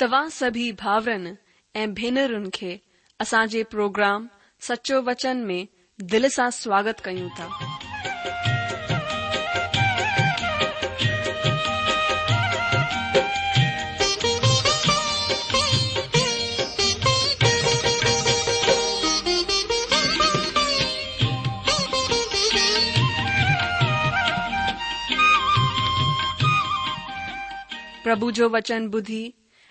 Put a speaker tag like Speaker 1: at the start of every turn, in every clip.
Speaker 1: तव्हां सभी भाउरनि ऐं भेनरुनि खे असांजे प्रोग्राम सचो वचन में दिल सां स्वागत कयूं था प्रभु जो वचन बुधी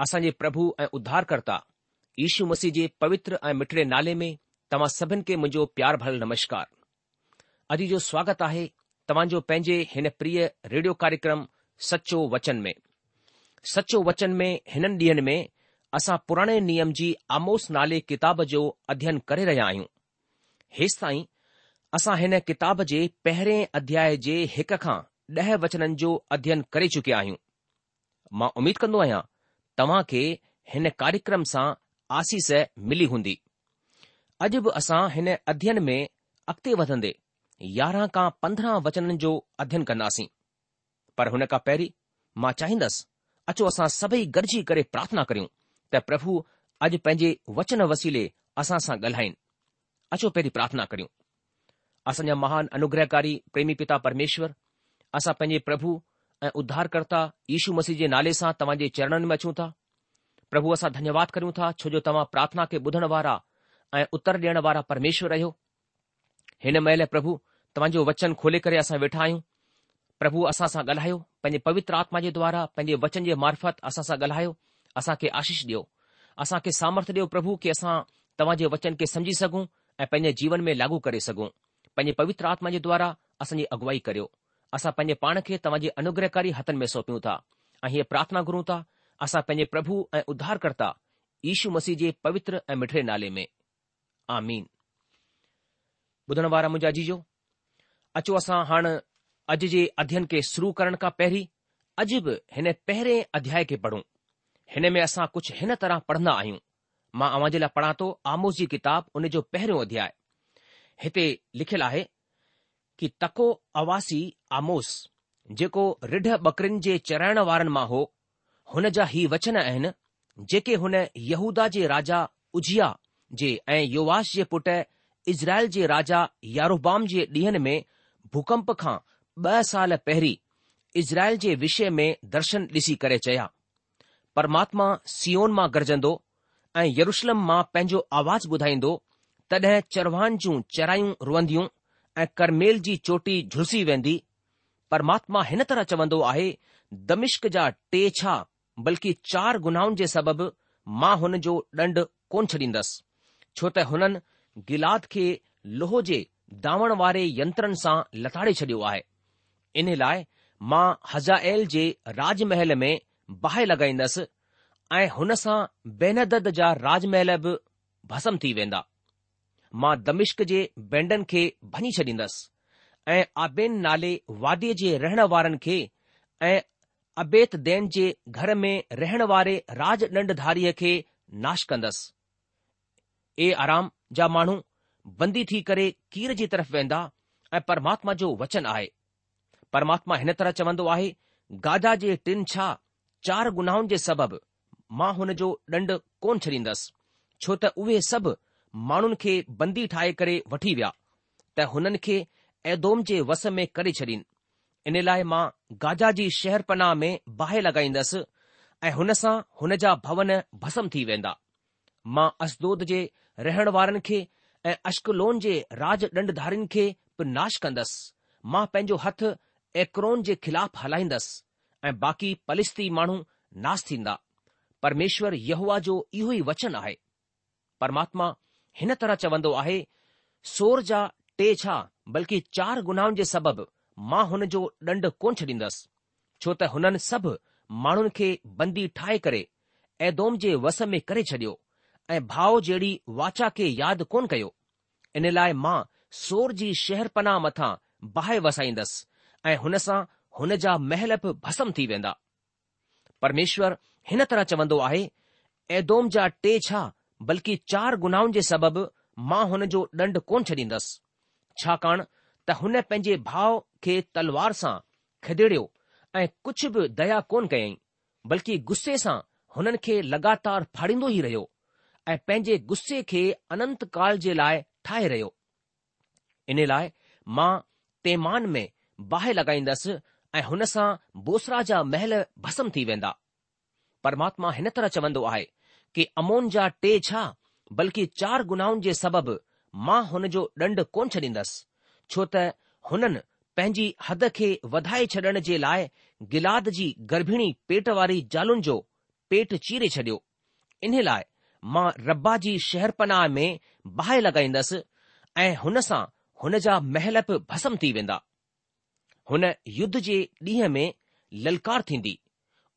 Speaker 2: असांजे प्रभु ऐं उद्धारकर्ता यीशू मसीह जे पवित्र ऐं मिठड़े नाले में तव्हां सभिनि खे मुंहिंजो प्यार भरियल नमस्कार अॼु जो स्वागत आहे तव्हांजो पंहिंजे हिन प्रिय रेडियो कार्यक्रम सचो वचन में सचो वचन में हिननि ॾींहनि में असां पुराणे नियम जी आमोस नाले किताब जो अध्ययन करे रहिया आहियूं हेसि ताईं असां हिन किताब जे पहिरें अध्याय जे हिक खां ॾह वचननि जो अध्ययन करे चुकिया आहियूं मां उमीद कंदो आहियां तव्हां खे हिन कार्यक्रम सां आसीस मिली हूंदी अॼु बि असां हिन अध्यन में अॻिते वधंदे यारहं खां पंद्रहं वचननि जो अध्ययन कंदासीं पर हुन खां पहिरीं मां चाहींदसि अचो असां सभई गॾिजी करे प्रार्थना करियूं त प्रभु अॼु पंहिंजे वचन वसीले असां सां ॻाल्हाइनि अचो पहिरीं प्रार्थना करियूं असांजा महान अनुग्रहकारी प्रेमी पिता परमेश्वर असां पंहिंजे प्रभु ऐं उद्दारक्ता यीशू मसीह जे नाले सां तव्हां जे चरणनि में अचूं था प्रभु असां धन्यवाद करियूं था छो जो तव्हां प्रार्थना खे ॿुधण वारा ऐं उत्तर ॾियण वारा परमेश्वर रहियो हिन महिल प्रभु तव्हांजो वचन खोले करे असां वेठा आहियूं प्रभु असां सां ॻाल्हायो पंहिंजे पवित्र आत्मा जे द्वारा पंहिंजे वचन जे मार्फत असां सां ॻाल्हायो असां खे आशीष ॾियो असां खे सामर्थ ॾियो प्रभु कि असां तव्हां जे वचन खे समझी सघूं ऐं पंहिंजे जीवन में लागू करे सघूं पंहिंजे पवित्र आत्मा जे द्वारा असांजी अगुवाई करियो असां पंहिंजे पाण खे तव्हांजे अनुग्रहकारी हथनि में सौपियूं था ऐं हीअ प्रार्थना घुरूं था असां पंहिंजे प्रभु ऐं उद्धारकर्ता ईशू मसीह जे पवित्र ऐं मिठड़े नाले में आमीन ॿुधण वारा जीजो अचो असां हाणे अॼु जे अध्ययन खे शुरू करण खां पहिरीं अॼु बि हिन पहिरें अध्याय खे पढ़ूं हिन में असां कुझ हिन तरह पढ़न्दा आहियूं मां तव्हां जे लाइ पढ़ा थो आमोस जी किताब उन जो पहिरियों अध्याय हिते लिखियलु आहे कि तको अवासी आमोस जेको रिढ बकरिन जे चराइण वारनि मां हो हुन जा ही वचन आहिनि जेके हुन यहूदा जे राजा उजिया जे ऐं योवास जे पुट इज़राइल जे राजा यारोबाम जे ॾींहनि में भूकंप खां ॿ साल पहिरीं इज़राइल जे विषय में दर्शन ॾिसी करे चया परमात्मा सियोन मां गरजंदो ऐं यरुशलम मां पंहिंजो आवाज़ ॿुधाईंदो तॾहिं चरवान जूं चरायूं रुअंदियूं ऐं करमेल जी चोटी झुलसी वेंदी परमात्मा हिन तरह चवंदो आहे दमिश्क जा टे छा बल्कि चार गुनाहनि जे सबबि मां हुन जो ॾंड कोन छॾींदसि छो त हुननि गिलाद खे लोहो जे दावण वारे यंत्रनि सां लताड़े छडि॒यो आहे इन लाइ मां हज़ाएल जे राजमहल में बाहि लॻाईंदसि ऐं हुन सां बेनदद जा राजमहल बि भस्म थी वेंदा मां दमिश्क जे बैंडन खे भञी छॾींदसि ऐं आबेन नाले वादीअ जे रहण वारनि खे ऐं अबेत देन जे घर में रहण वारे राज ॾंड खे नाश कंदसि ए आराम जा माण्हू बंदी थी करे कीर जी तरफ़ वेंदा ऐं परमात्मा जो वचन आहे परमात्मा हिन तरह चवंदो आहे गाजा जे टिन छा चार गुनाहनि जे सबबि मां हुन जो ॾंड कोन छॾींदसि छो त उहे सभु माण्हुनि खे बंदी ठाहे करे वठी विया त हुननि खे ऐदोम जे वस में करे छॾीनि इन लाइ मां गाजा जी शहरपनाह में बाहि लॻाईंदसि ऐं हुन सां हुन जा भवन भस्म थी वेंदा मां असदोद जे रहण वारनि खे ऐं अश्कलोन जे राज ॾंडधारियुनि खे बि नाश कंदसि मां पंहिंजो हथ एक्रोन जे ख़िलाफ़ हलाईंदसि ऐं बाक़ी पलिस्ती माण्हू नास थींदा परमेश्वर यहूआ जो इहो ई वचन आहे परमात्मा हिन तरह चवंदो आहे सोर जा टे छा बल्कि चार गुनाहनि जे सबबि मां हुन जो ॾंड कोन छॾींदसि छो त हुननि सभु माण्हुनि खे बंदी ठाहे करे ऐदोम जे वस में करे छॾियो ऐं भाउ जहिड़ी वाचा खे यादि कोन कयो इन लाइ मां सोर जी शहरपना मथां बाहि वसाईंदसि ऐं हुन सां हुन जा महल बि भसम थी वेंदा परमेश्वर हिन तरह चवंदो आहे ऐदोम जा टे छा बल्कि चार गुनाहनि जे सबबि मां हुन जो ॾंड कोन छॾींदसि छाकाणि त हुन पंहिंजे भाउ खे तलवार सां खिदेड़ियो ऐं कुझु बि दया कोन कयईं बल्कि गुस्से सां हुननि खे लगातार फाड़ींदो ई रहियो ऐं पंहिंजे गुस्से खे अनंत काल जे लाइ ठाहे रहियो इन लाइ मां तेमान में बाहि लॻाईंदसि ऐं हुन सां बोसरा जा महल भस्म थी वेंदा परमात्मा हिन तरह चवंदो आहे के अमोन जा टे छा बल्कि चार गुनाहनि जे सबबि मां हुन जो ॾंड कोन छॾींदसि छो त हुननि पंहिंजी हद खे वधाए छॾण जे लाइ गिलाद जी गर्भिणी पेट वारी जालुनि जो पेट चीरे छडि॒यो इन लाइ मां रब्बा जी शहरपनाह में बाहि लॻाईंदसि ऐं हुन सां हुन जा महल बि भस्म थी वेंदा हुन युद्ध जे ॾींहं में ललकार थींदी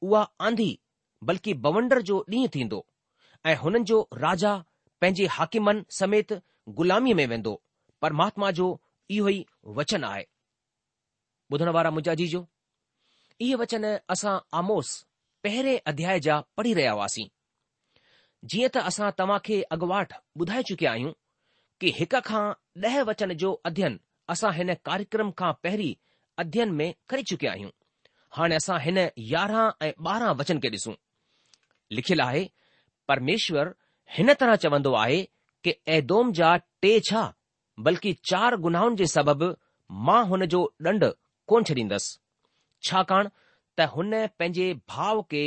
Speaker 2: उहा आंधी बल्कि बवंडर जो ॾींहुं थींदो ऐं हुननि जो राजा पंहिंजे हाकिमन समेत ग़ुलामीअ में वेंदो परमात्मा जो इहो ई वचन आहे ॿुधण वारा मुंहिंजा जी जो इहे वचन असां आमोस पहिरें अध्याय जा पढ़ी रहिया हुआसीं जीअं त असां तव्हां खे अॻुवाठ ॿुधाए चुकिया आहियूं कि हिक खां ॾह वचन जो अध्यन असां हिन कार्यक्रम खां पहिरीं अध्ययन में करे चुकिया आहियूं हाणे असां हिन यारहं ऐं ॿारहं वचन खे ॾिसूं लिखियलु आहे परमेश्वर हिन तरह चवंदो आहे कि ऐदोदोम जा टे छा बल्कि चार गुनाहनि जे सबबि मां हुन जो ॾंड कोन छॾींदसि छाकाणि त हुन पंहिंजे भाउ खे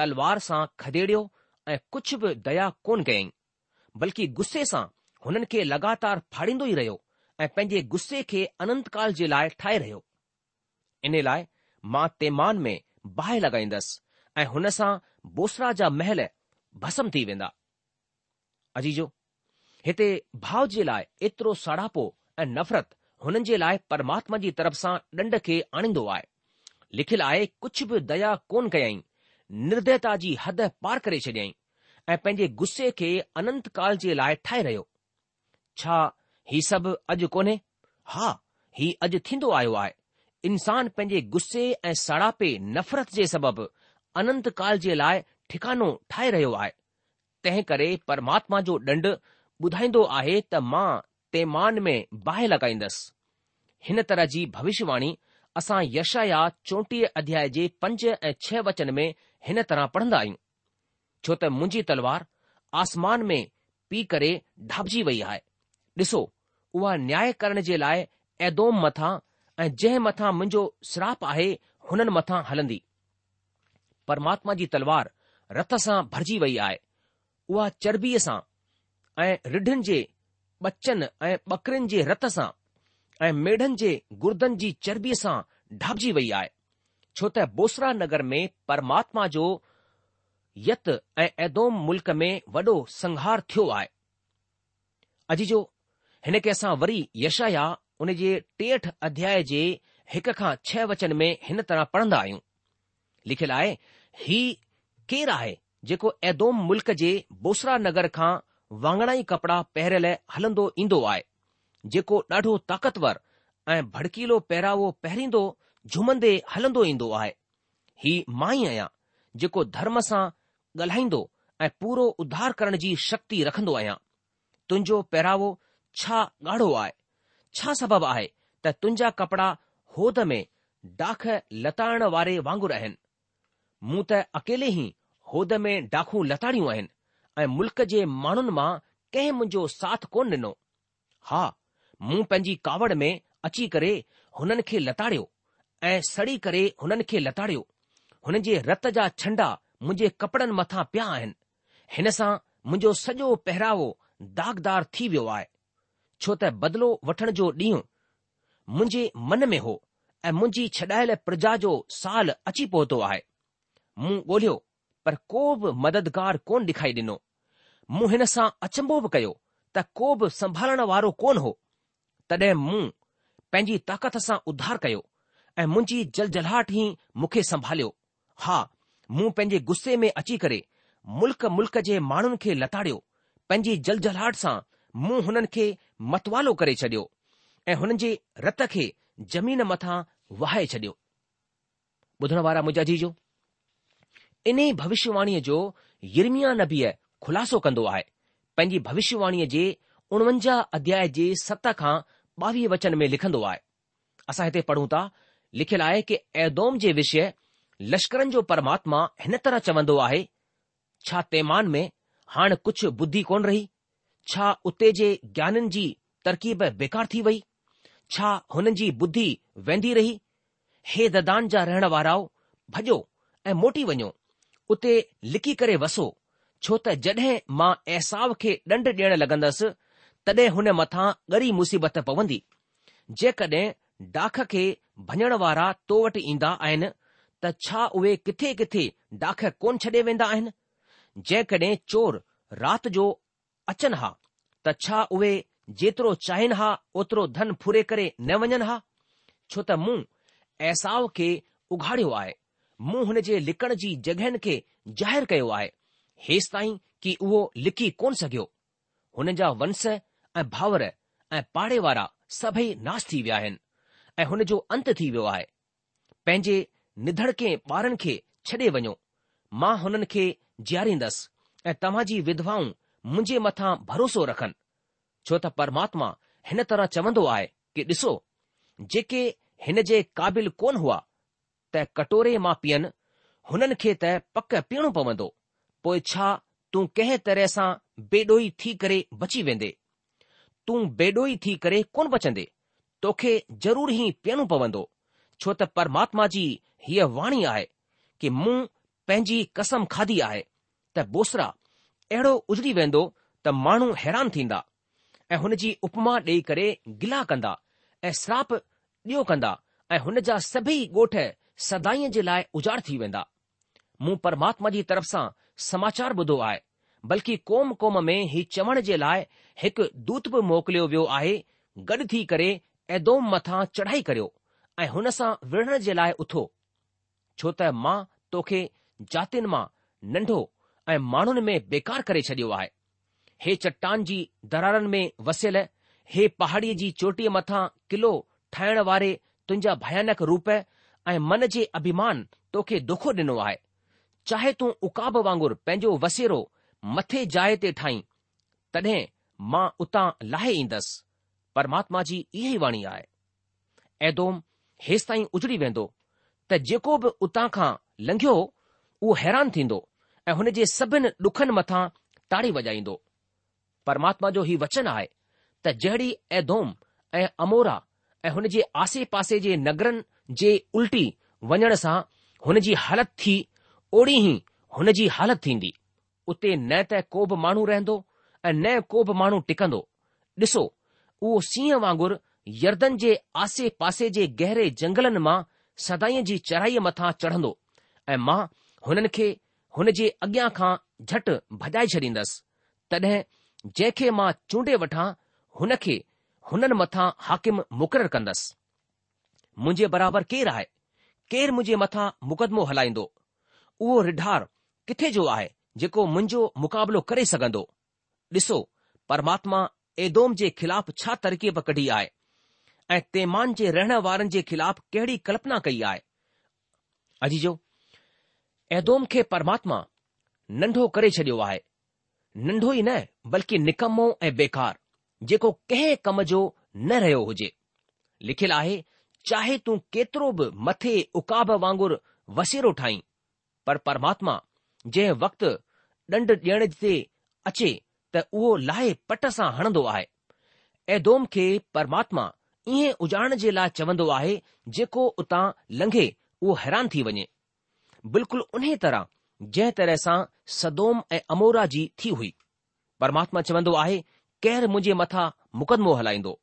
Speaker 2: तलवार सां खदेड़ियो ऐं कुझु बि दया कोन कयईं बल्कि गुस्से सां हुननि खे लगातार फाड़ींदो ई रहियो ऐं पंहिंजे गुस्से खे अनंतकाल जे लाइ ठाहे रहियो इन लाइ मां तेमान में बाहि लॻाईंदसि ऐं हुन सां बोसरा जा महल भस्म थी वेंदा अजीजो हिते भाउ जे लाइ एतिरो सड़ापो ऐं नफ़रत हुननि जे लाइ परमात्मा जी तरफ़ सां ॾंड खे आणींदो आहे लिखियलु आहे कुझु बि दया कोन कयई निर्दयता जी हद पार करे छॾियई ऐं पंहिंजे गुस्से खे अनंत काल जे लाइ ठाहे रहियो छा ही सभु अॼु कोन्हे हा ही अॼु थींदो आयो आहे इंसान पंहिंजे गुस्से ऐं सड़ापे नफ़रत जे सबबि अनंत काल जे लाइ ठिकानो ठाहे रहियो आहे तंहिं करे परमात्मा जो ॾंढ ॿुधाईंदो आहे त मां तेमान में बाहि लॻाईंदसि हिन तरह जी भविष्यवाणी असां यश चोटीह अध्याय जे पंज ऐं छह वचन में हिन तरह पढ़ंदा आहियूं छो त मुंहिंजी तलवार आसमान में पी करे ढापजी वई आहे ॾिसो उहा न्याय करण जे लाइ ऐदोम मथां ऐं जंहिं मथां मुंहिंजो श्राप आहे हुननि मथां हलंदी परमात्मा जी तलवार रत सां भरिजी वई आहे उहा चर्बीअ सां ऐं रिढनि जे बचन ऐं ॿकरिन जे रत सां ऐं मेढनि जे गुर्दन जी चर्ॿीअ सां डाबिजी वई आहे छो त बोसरा नगर में परमात्मा जो यत ऐं ऐदोदोम मुल्क़ में वॾो संहार थियो आहे अॼ जो हिनखे असां वरी यशया उन जे टेहठि अध्याय जे हिक खां छह वचन में हिन तरह पढ़ंदा आहियूं लिखियलु आहे केरु आहे जेको एदोम मुल्क़ जे बोसरा नगर खां वाङणाई कपड़ा पहिरियल हलंदो ईंदो आहे जेको ॾाढो ताक़तवर ऐं भड़कीलो पहिरावो पहिरींदो झुमंदे हलंदो ईंदो आहे ही मां ई आहियां जेको धर्म सां ॻाल्हाईंदो ऐं पूरो उधार करण जी शक्ति रखंदो आहियां तुंहिंजो पहिरावो छा ॻाढ़ो आहे छा सबबु आहे त तुंहिंजा कपड़ा होद में डाख लताइण वारे वांगुरु आहिनि मूं त अकेले ई होद में डाखू लताड़ियूं आहिनि ऐं मुल्क जे माण्हुनि मां कंहिं मुंहिंजो साथ कोन ॾिनो हा मूं पंहिंजी कावड़ में अची करे हुननि खे लताड़ियो ऐं सड़ी करे हुननि खे लताड़ियो हुन जे रत जा छंडा मुंहिंजे कपड़नि मथां पिया आहिनि हिन सां मुंहिंजो सॼो पहिरावो दागदार थी वियो आहे छो त बदिलो वठण जो ॾींहुं मुंहिंजे मन में हो ऐं मुंहिंजी छॾायल प्रजा जो साल अची पहुतो आहे मूं ॻोल्हियो पर को बि मददगार कोन ॾेखारी ॾिनो मूं हिन सां अचंबो बि कयो त को बि संभालण वारो कोन हो तॾहिं मूं पंहिंजी ताकत सां उधार कयो ऐं मुंहिंजी जल झलाहट ई मूंखे संभालियो हा मूं पंहिंजे गुस्से में अची करे मुल्क मुल्क जे माण्हुनि खे लताड़ियो पंहिंजी जल सां मूं हुननि खे मतवालो करे छॾियो ऐं हुननि जे रत खे ज़मीन मथां वहाए ॿुधण वारा ايني ભવિષ્યવાણી جو યર્મિયા نبیએ ખુલાસો કંદો આય પંજી ભવિષ્યવાણી જે 49 અધ્યાય જે 7 કા 22 વચન મે લખંદો આય અસા હેતે પઢું તા લખેલ આય કે એદોમ જે વિશે લશ્કરન જો પરમાત્મા હેન તરહ ચવંદો આય છાતેમાન મે હાણ કુછ બુદ્ધિ કોન રહી છા ઉતે જે જ્ઞાનનજી તરકીબ બેકાર થી વઈ છા હનજી બુદ્ધિ વેંડી રહી હે દદાન જા રહેણવારાઓ ભજો એ મોટી વણ્યો उते लिकी करे वसो छो त जड॒हिं मां ऐसाव खे डंड ॾियण लॻंदसि तॾहिं हुन मथां ॻरी मुसीबत पवंदी जेकड॒हिं डाख खे भञण वारा तो वटि ईंदा आहिनि त छा उहे किथे किथे डाख कोन छॾे वेंदा आहिनि जेकड॒हिं चोर राति जो अचनि हा त छा उहे जेतिरो चाहिनि हा ओतिरो धन फुरे करे न वञनि हा छो त मूं ऐसांव खे उघाड़ियो आहे मूं हुन जे लिकण जी जॻहिनि खे ज़ाहिरु कयो आहे हेसि ताईं की उहो लिकी कोन सघियो हुन जा वंश ऐं भाउर ऐं पाड़े वारा सभई नास थी विया आहिनि ऐं हुन जो अंत थी वियो आहे पंहिंजे निधड़ ॿारनि खे छडे॒ वञो मां हुननि खे जीआरींदसि ऐं तव्हां जी विधवाऊं मुंहिंजे मथां भरोसो रखनि छो त परमात्मा हिन तरह चवन्दो आहे कि डि॒सो जेके हिन जे क़ाबिल हुआ त कटोरे मां पीअनि हुननि खे त पक पीअणो पवंदो पोइ छा तूं कंहिं तरह सां बेडोई थी करे बची वेंदे तूं बेडोई थी करे कोन बचंदे तोखे ज़रूर ई पीअणो पवंदो छो त परमात्मा जी हीअ वाणी आहे कि मूं पंहिंजी कसम खाधी आहे त बोसरा अहिड़ो उजड़ी वेंदो त माण्हू हैरान थींदा ऐं हुन जी उपमा ॾेई करे गिला कंदा ऐं श्राप ॾियो कंदा ऐं हुन जा सभई ॻोठ सदाई जे लाइ उजाड़ थी वेंदा मूं परमात्मा जी तरफ़ सां समाचार ॿुधो आहे बल्कि कोम क़ौम में ही चवण जे लाइ हिकु दूत बि मोकिलियो वियो आहे गॾु थी करे ऐदोम मथां चढ़ाई करियो ऐं हुन सां विढ़ण जे लाइ उथो छो त मां तोखे जातियुनि मां नंढो ऐं माण्हुनि में बेकार करे छडि॒यो आहे हे चट्टान जी दरारनि में वसियल हे पहाड़ीअ जी चोटीअ मथां क़िलो ठाहिण वारे तुंहिंजा भयानक रूप ऐं मन जे अभिमान तोखे दुखो ॾिनो आहे चाहे तूं उकाब वांगुरु पंहिंजो वसेरो मथे जाइ ते ठाही तॾहिं मां उतां लाहे ईंदसि परमात्मा जी इहा ई वाणी आहे ऐदोम हेसि ताईं उजड़ी वेंदो त जेको बि उतां खां लंघियो उहो हैरान थींदो ऐं हुन जे सभिनि ॾुखनि मथां ताड़ी वॼाईंदो परमात्मा जो हीउ वचन आहे त जहिड़ी ऐदोम ऐं अमोरा ऐं हुन जे आसे पासे जे नगरनि जे उल्टी वञण सां हुन जी हालति थी ओड़ी ई हुन जी हालत थींदी उते न त को बि माण्हू रहंदो ऐं न को बि माण्हू टिकंदो ॾिसो उहो सींहं वांगुरु यर्दन जे आसे पासे जे गहरे जंगलनि मां सदाईअ जी चढ़ाईअ मथां चढ़ंदो ऐं मां हुननि खे हुन जे अॻियां खां झटि भॼाए छॾींदसि तॾहिं जंहिंखे मां चूंडे वठां हुन खे हुननि मथां हाकिम मुक़ररु कंदसि मुंहिंजे बराबरि केरु आहे केरु मुंहिंजे मथां मुकदमो हलाईंदो उहो रिढार किथे जो आहे जेको मुंहिंजो मुकाबिलो करे सघंदो ॾिसो परमात्मा एदोम जे ख़िलाफ़ छा तरकीब कढी आहे ऐं तेमान जे रहण वारनि जे ख़िलाफ़ कहिड़ी कल्पना कई आहे अॼ जो एदोम खे परमात्मा नंढो करे छॾियो आहे नंढो ई न बल्कि निकमो ऐं बेकार जेको कंहिं कम जो न रहियो हुजे लिखियलु आहे चाहे तूं केतिरो बि मथे उकाब वांगुरु वसेरो ठाहीं पर परमात्मा जंहिं वक़्तु डंड ॾियण ते अचे त उहो लाहे पट सां हणंदो आहे ऐदोम खे परमात्मा ईअं उजाण जे लाइ चवंदो आहे जेको उतां लंघे उहो हैरान थी वञे बिल्कुलु उन तरह जंहिं तरह सां सदोम ऐं अमोरा जी थी हुई परमात्मा चवंदो आहे केरु मुंहिंजे मथां मुकदमो हलाईंदो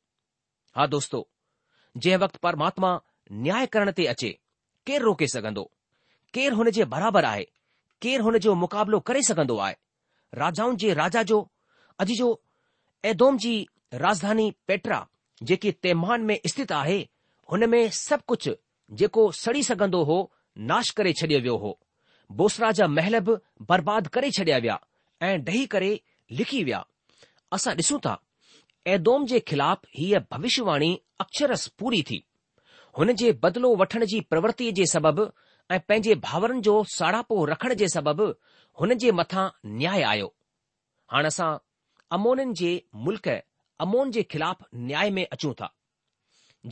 Speaker 2: हा दोस्तो जंहिं वक़्तु परमात्मा न्याय करण ते अचे केरु रोके सघंदो केरु हुन जे बराबरि आहे केरु हुन जो मुक़ाबिलो करे सघंदो आहे राजाउनि जे राजा जो अॼु जो एदोम जी राजधानी पेट्रा जेकी तेमान में स्थित आहे हुन में सभु कुझु जेको सड़ी सघंदो हो नाश करे छडि॒यो वियो हो बोसरा जा महल बि बर्बाद करे छडि॒या विया ऐं डही करे लिखी विया असां ॾिसूं था ऐदोम जे ख़िलाफ़ हीअ भविष्यवाणी अक्षरस पूरी थी हुन जे बदिलो वठण जी प्रवृति जे सबबि ऐं पंहिंजे भाउरनि जो साड़ापो रखण जे सबबि हुन जे मथां न्याय आयो हाणे असां अमोननि जे मुल्क अमोन जे ख़िलाफ़ न्याय में अचूं था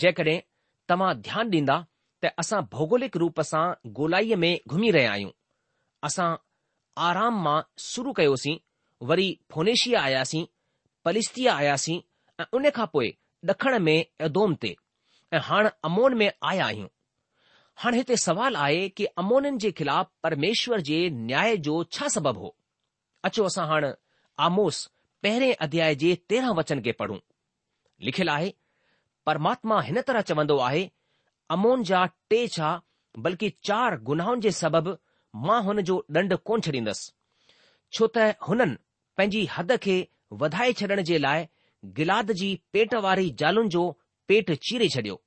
Speaker 2: जेकॾहिं तव्हां ध्यानु ॾींदा त असां भौगोलिक रूप सां गोलाईअ में घुमी रहिया आहियूं असां आराम मां शुरू कयोसीं वरी फोनेशिया आयासीं पलिश्तिया आयासीं ऐं उन खां पोइ डखण में एदोम ते ऐं हाणे अमोन में आया आहियूं हाणे हिते सवाल आहे कि अमोननि जे खिलाफ़ु परमेश्वर जे न्याय जो छा सबबु हो अचो असां हाणे आमोस पहिरें अध्याय जे तेरहं वचन खे पढ़ूं लिखियलु आहे परमात्मा हिन तरह चवंदो आहे अमोन जा टे छा बल्कि चार गुनाहनि जे सबबि मां हुन जो ॾंड कोन छॾींदसि छो त हुननि पंहिंजी हद खे वधाए छॾण जे लाइ गिलाद जी पेट वारी ज़ालुनि जो पेट चीरे छडि॒यो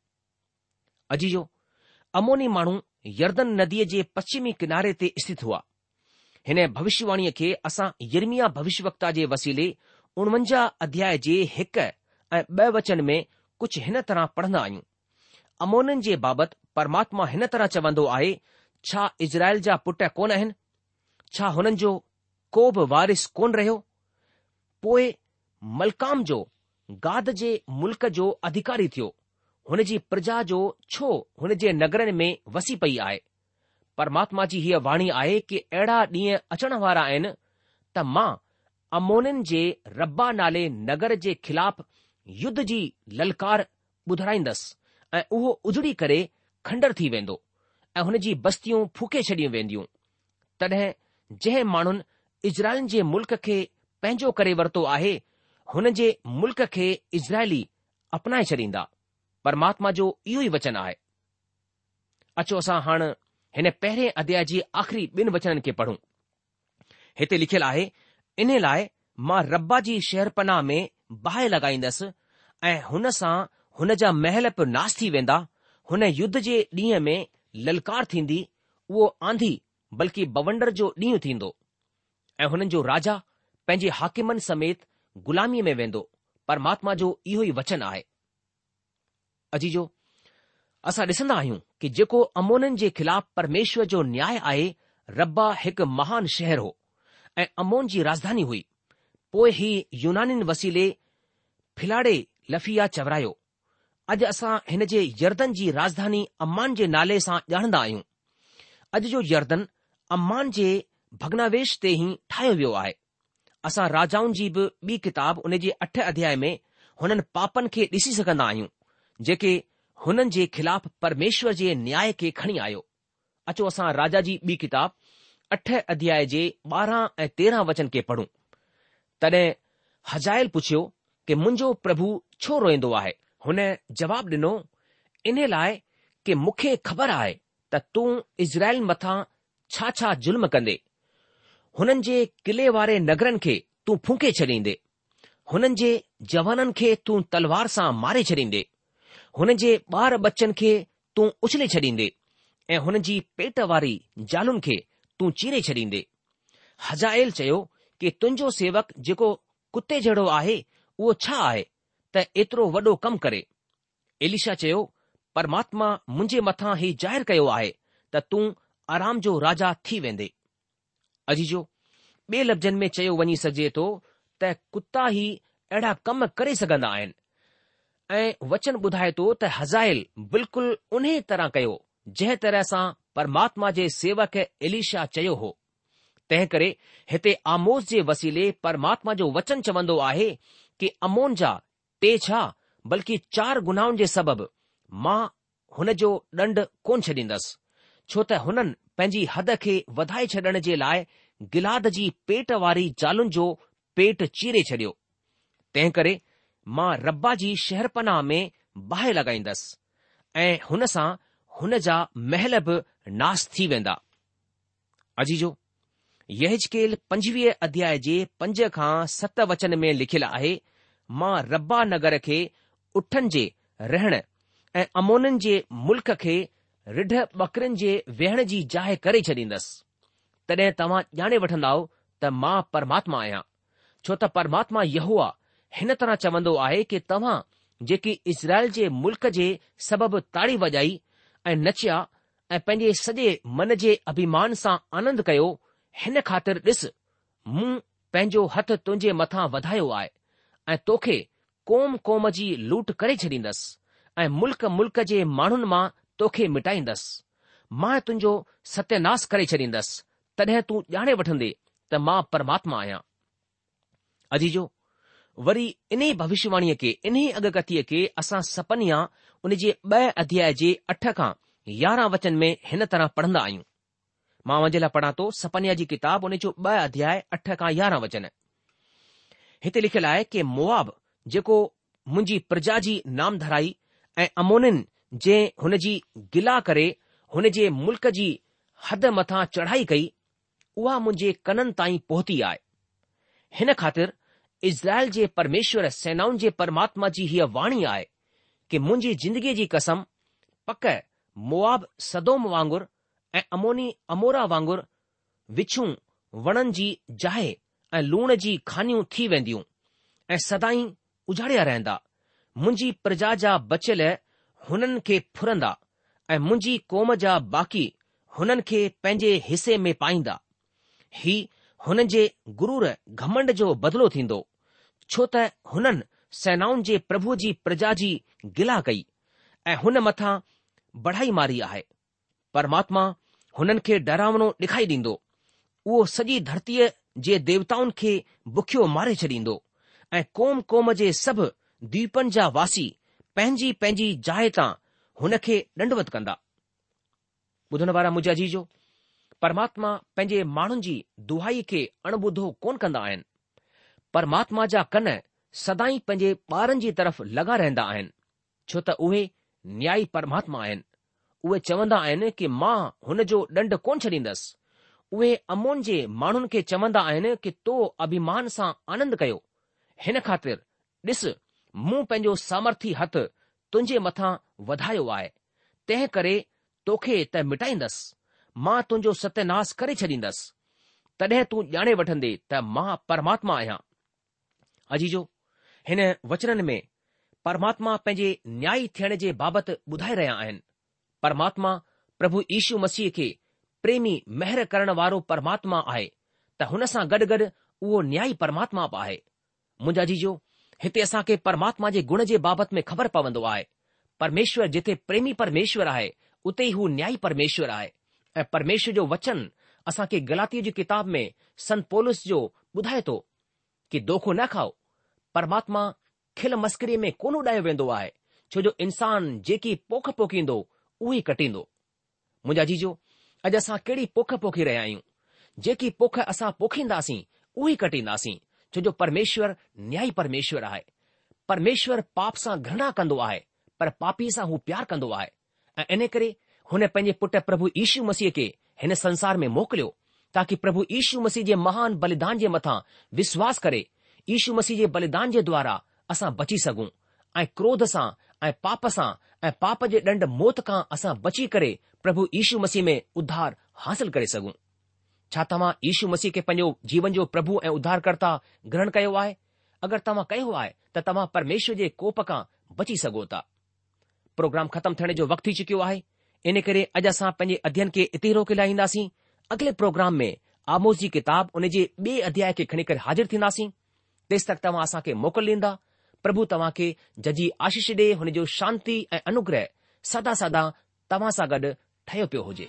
Speaker 2: अजीजो अमोनी माण्हू यर्दन नदीअ जे पश्चिमी किनारे ते स्थित हुआ हिन भविष्यवाणीअ खे असां यरमिया भविष्यवता जे वसीले उणवंजाह अध्याय जे हिक ऐं ब॒ वचन में कुझु हिन तरह पढ़ंदा आहियूं अमोननि जे बाबति परमात्मा हिन तरह चवंदो आहे छा इज़राइल जा पुट कोन आहिनि छा हुननि जो को बि वारिस कोन रहियो पोइ मलकाम जो गाद जे मुल्क जो अधिकारी थियो हुन जी प्रजा जो छो हुन जे नगरनि में वसी पई आहे परमात्मा जी हीअ वाणी आहे कि अहिड़ा ॾींहं अचण वारा आहिनि त मां अमोनिन जे रब्बा नाले नगर जे ख़िलाफ़ युद्ध जी ललकार ॿुधाईंदसि ऐं उहो उजड़ी करे खंडर थी वेंदो ऐं हुन जी बस्तियूं फूके छॾियूं वेंदियूं तॾहिं जंहिं माण्हुनि इज़राइल जे मुल्क खे पंहिंजो करे वरितो आहे हुन जे मुल्क खे इज़राइली अपनाए छॾींदा परमात्मा जो इहो ई वचन आहे अचो असां हाणे हिन पहिरें अध्याय जी आख़िरी ॿिनि वचननि खे पढ़ूं हिते लिखियलु आहे इन लाइ मां रब्बा जी शहरपना में बाहि लॻाईंदसि ऐं हुन सां हुन जा महल बि नास थी वेंदा हुन युद्ध जे ॾींहं में ललकार थींदी उहो आंधी बल्कि बवंडर जो ॾींहुं थींदो ऐं हुननि जो राजा पंहिंजे हाकिमनि समेत ग़ुलामीअ में वेंदो परमात्मा जो इहो ई वचन आहे अजी जो असां ॾिसंदा आहियूं कि जेको अमोननि जे ख़िलाफ़ परमेश्वर जो न्याय आहे रब्बा हिकु महान शहर हो ऐं अमोन जी राजधानी हुई पोइ ही यूनानिन वसीले फिलाड़े लफिया चवरायो अॼु असां हिन जे यर्दन जी राजधानी अम्मान जे नाले सां ॼाणंदा आहियूं अॼु जो यर्दन अम्मान जे भगनावेश ते ई ठाहियो वियो आहे असां राजाउनि जी बि ॿी किताब उन जे अठ अध्याय में हुननि पापनि खे ॾिसी सघंदा आहियूं जेके हुननि जे ख़िलाफ़ परमेश्वर जे न्याय खे खणी आयो अचो असां राजा जी ॿी किताब अठ अध्याय जे ॿारहं ऐं तेरहं वचन खे पढ़ूं तॾहिं हज़ायल पुछियो कि मुंहिंजो प्रभु छो रोईंदो आहे हुन जवाब ॾिनो इन लाइ कि मूंखे ख़बर आहे त तूं इज़राइल मथां छा छा ज़ुल्म कंदे हुननि जे किले वारे नगरनि खे तूं फूके छॾींदे हुननि जे जवाननि खे तूं तलवार सां मारे छॾींदे हुन जे ॿार बच्चनि खे तूं उछले छॾींदे ऐं हुन जी पेट वारी जालुनि खे तूं चीरे छॾींदे हज़ाइल चयो कि तुंहिंजो सेवक जेको कुते जहिड़ो आहे उहो छा आहे त एतिरो वॾो कमु करे एलिशा चयो परमात्मा मुंहिंजे मथां ई ज़ाहिरु कयो आहे त तूं आराम जो राजा थी वेंदे अजी जो ॿिए लफ़्ज़नि में चयो वञी सघे थो त कुता ई अहिड़ा कम करे सघंदा आहिनि ऐं वचन ॿुधाए थो त हज़ाइल बिल्कुलु उन तरह कयो जंहिं तरह सां परमात्मा जे सेवक एलिशा चयो हो तंहिं करे हिते आमोस जे वसीले परमात्मा जो वचन चवंदो आहे कि अमोन जा टे छा बल्कि चार गुनाहनि जे सबबि मां हुन जो ॾंड कोन छॾींदसि छो त हुननि पंहिंजी हद खे वधाए छॾण जे लाइ गिलाद जी पेट वारी जालुनि जो पेट चीरे छडि॒यो तंहिं करे मां रब्बा जी शहरपनाह में बाहि लॻाईंदसि ऐं हुन सां हुन जा महल बि नास थी वेंदा अजीजो यकेल पंजवीह अध्याय जे पंज खां सत वचन में लिखियलु आहे मां रब्बा नगर खे उठनि जे रहण ऐं अमोननि जे मुल्क़ खे रिढ बकरिन जे वेहण जी जाइ करे छॾींदसि तॾहिं तव्हां ॼाणे वठंदव त मां परमात्मा आहियां छो त परमात्मा इहो हिन तरह चवंदो आहे कि तव्हां जेकी इज़राइल जे मुल्क जे सबबि ताड़ी वॼाई ऐं नचिया ऐं पंहिंजे सॼे मन जे अभिमान सां आनंद कयो हिन ख़ातिर ॾिस मूं पंहिंजो हथ तुंहिंजे मथां वधायो आहे ऐं तोखे कोम कोम जी लूट करे छॾींदसि ऐं मुल्क मुल्क जे माण्हुनि मां तोखे मिटाईंदसि मां तुंहिंजो सत्यानास करे छॾींदसि तॾहिं तूं ॼाणे वठंदे त मां परमात्मा आहियां अजीजो वरी इन भविष्यवाणीअ खे इन ई अगकथीअ खे असां सपनिया उन जे ॿ अध्याय जे अठ खां यारहं वचन में हिन तरह पढ़ंदा आहियूं मां वञे लाइ पढ़ा थो सपनिया जी किताब उन जो ॿ अध्याय अठ खां यारहं वचन हिते लिखियलु आहे कि मुआब जेको मुंहिंजी प्रजा जी नाम धराई ऐं अमोनिन जंहिं हुन जी गिला करे हुन जे मुल्क़ जी हद मथां चढ़ाई कई उहा मुंहिंजे कननि ताईं पहुती आहे हिन ख़ातिर इज़राइल जे परमेश्वर सेनाउनि जे परमात्मा जी हीअ वाणी आहे कि मुंहिंजी जिंदगीअ जी कसम पक मुआब सदोम वांगुर ऐं अमोनी अमोरा वांगुर विछू वणनि जी जाए ऐं लूण जी खानियूं थी वेंदियूं ऐं सदाई उजाड़िया रहंदा मुंहिंजी प्रजा जा बचियल हुननि खे फुरंदा ऐं मुंहिंजी क़ौम जा बाकी हुननि खे पंहिंजे हिसे में पाईंदा ही हुननि जे गुरूर घमंड जो बदिलो थींदो छो त हुननि सेनाउनि जे प्रभु जी प्रजा जी गिला कई ऐं हुन मथां बढ़ाई मारी आहे परमात्मा हुननि खे डरावणो डे॒खाई ॾींदो उहो सॼी धरतीअ जे देवताउनि खे बुखियो मारे छॾींदो ऐं कोम क़ौम जे सभु द्वीपनि जा वासी पंहिंजी पंहिंजी जाइ तां हुन खे ॾंढ कंदा ॿुधण वारा मुंहिंजा जी परमात्मा पंहिंजे माण्हुनि जी दुहाई खे अणबुधो कोन कंदा आहिनि परमात्मा जा कन सदाईं पंहिंजे ॿारनि जी तरफ़ लगा रहंदा आहिनि छो त उहे न्याई परमात्मा आहिनि उहे चवंदा आहिनि की मां हुन जो डंड कोन छॾींदसि उहे अमोन जे माण्हुनि खे चवंदा आहिनि कि तो अभिमान सां आनंद कयो हिन ख़ातिर मूं पंहिंजो सामर्थी हथ तुंहिंजे मथां वधायो आहे तंहिं करे तोखे त मिटाईंदसि मां तुंहिंजो सत्यनास करे छॾींदसि तॾहिं तूं ॼाणे वठंदे त मां परमात्मा आहियां अजीजो हिन वचननि में परमात्मा पंहिंजे न्यायी थियण जे बाबति ॿुधाए रहिया आहिनि परमात्मा प्रभु यीशु मसीह खे प्रेमी महिर करण वारो परमात्मा आहे त हुन सां गॾु गॾु उहो न्याई परमात्मा बि आहे मुंहिंजा आजीजो हिते असां खे परमात्मा जे गुण जे बाबति में ख़बर पवंदो आहे परमेश्वर जिथे प्रेमी परमेश्वर आहे उते ई हू न्याय परमेश्वर आहे ऐं परमेश्वर जो वचन असां खे गिलातीअ जी किताब में संत पोलिस जो ॿुधाए थो कि दोखो न खाओ परमात्मा खिल मस्करीअ में कोन उॾायो वेंदो आहे छो जो इंसान जेकी पोख पोखींदो उहो ई कटींदो मुंहिंजा जीजो अॼु असां कहिड़ी पोख पोखी रहिया आहियूं जेकी पोख असां पोखींदासीं उहो ई कटींदासीं छो जो परमेश्वर न्यायी परमेश्वर आहे परमेश्वर पाप सां घृणा कंदो आहे पर पापी सां हू प्यार कंदो आहे ऐं इन करे हुन पंहिंजे पुट प्रभु यीशू मसीह खे हिन संसार में मोकिलियो ताकी प्रभु यीशू मसीह जे महान बलिदान जे मथां विश्वास करे यीशू मसीह जे बलिदान जे द्वारा असां बची सघूं ऐं क्रोध सां ऐं पाप सां ऐं पाप जे ॾंड मौत खां असां बची करे प्रभु यीशू मसीह में उद्धार हासिल करे सघूं छा तव्हां यीशू मसीह खे पंहिंजो जीवन जो प्रभु ऐं उधारकर्ता ग्रहण कयो आहे अगरि तव्हां कयो आहे त तव्हां परमेश्वर जे कोप खां बची सघो था प्रोग्राम ख़तमु थियण जो वक़्तु थी चुकियो आहे इन करे अॼु असां पंहिंजे अध्यन खे इते रोके लाहींदासीं अॻिले प्रोग्राम में आमोस जी किताब उन जे ॿिए अध्याय खे खणी करे हाज़िर थींदासीं तेसि तक तव्हां असांखे मोकल ॾींदा प्रभु तव्हां खे जजी आशीष ॾे हुन जो शांती ऐं अनुग्रह सदा सदा तव्हां सां गॾु ठहियो पियो हुजे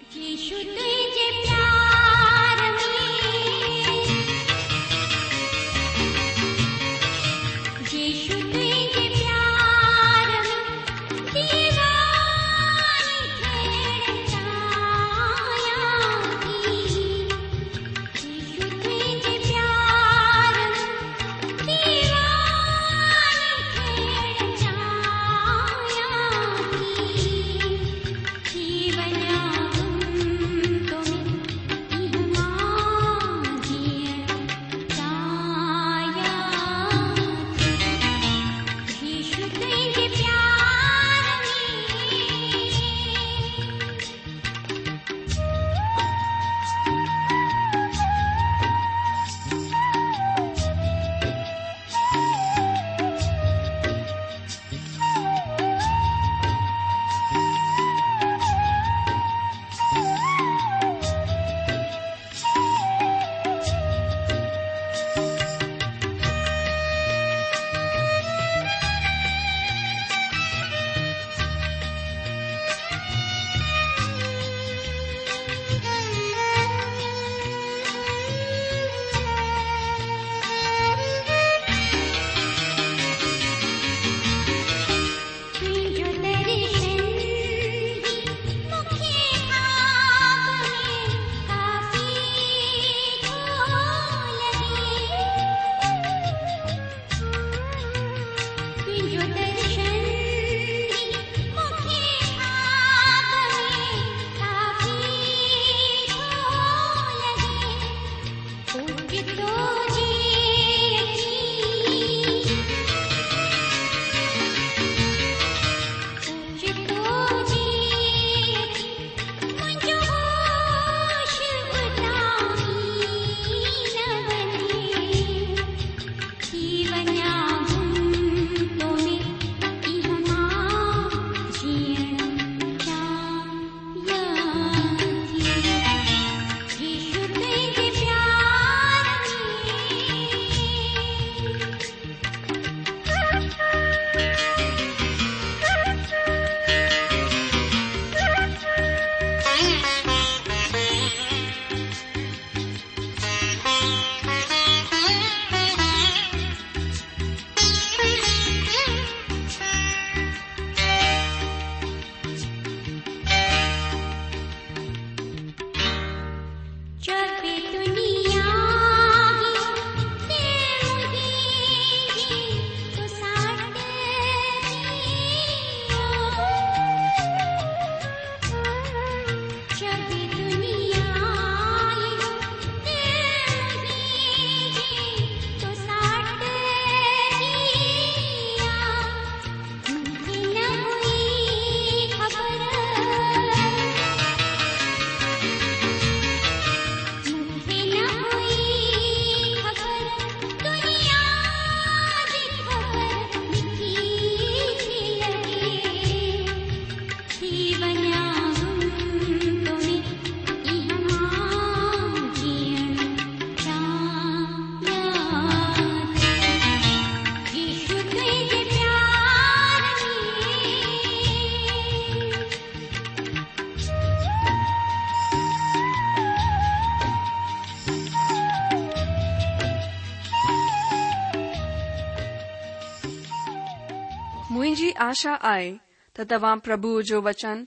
Speaker 1: मुझी आशा आए तो तवां प्रभु जो वचन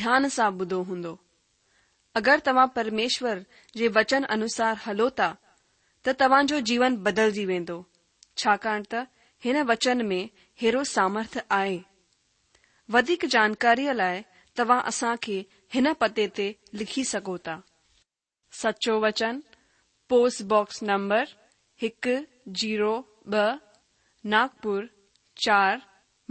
Speaker 1: ध्यान से बुदो हूंदो अगर तवां परमेश्वर जे वचन अनुसार हलोता तो तवां जो जीवन जी वेंदो छाकाण त हिन वचन में हेरो सामर्थ आए वधिक जानकारी लाए तवां असां खे हिन पते ते लिखी सकोता सच्चो सचो वचन पोस्टबॉक्स नंबर एक जीरो ब नागपुर चार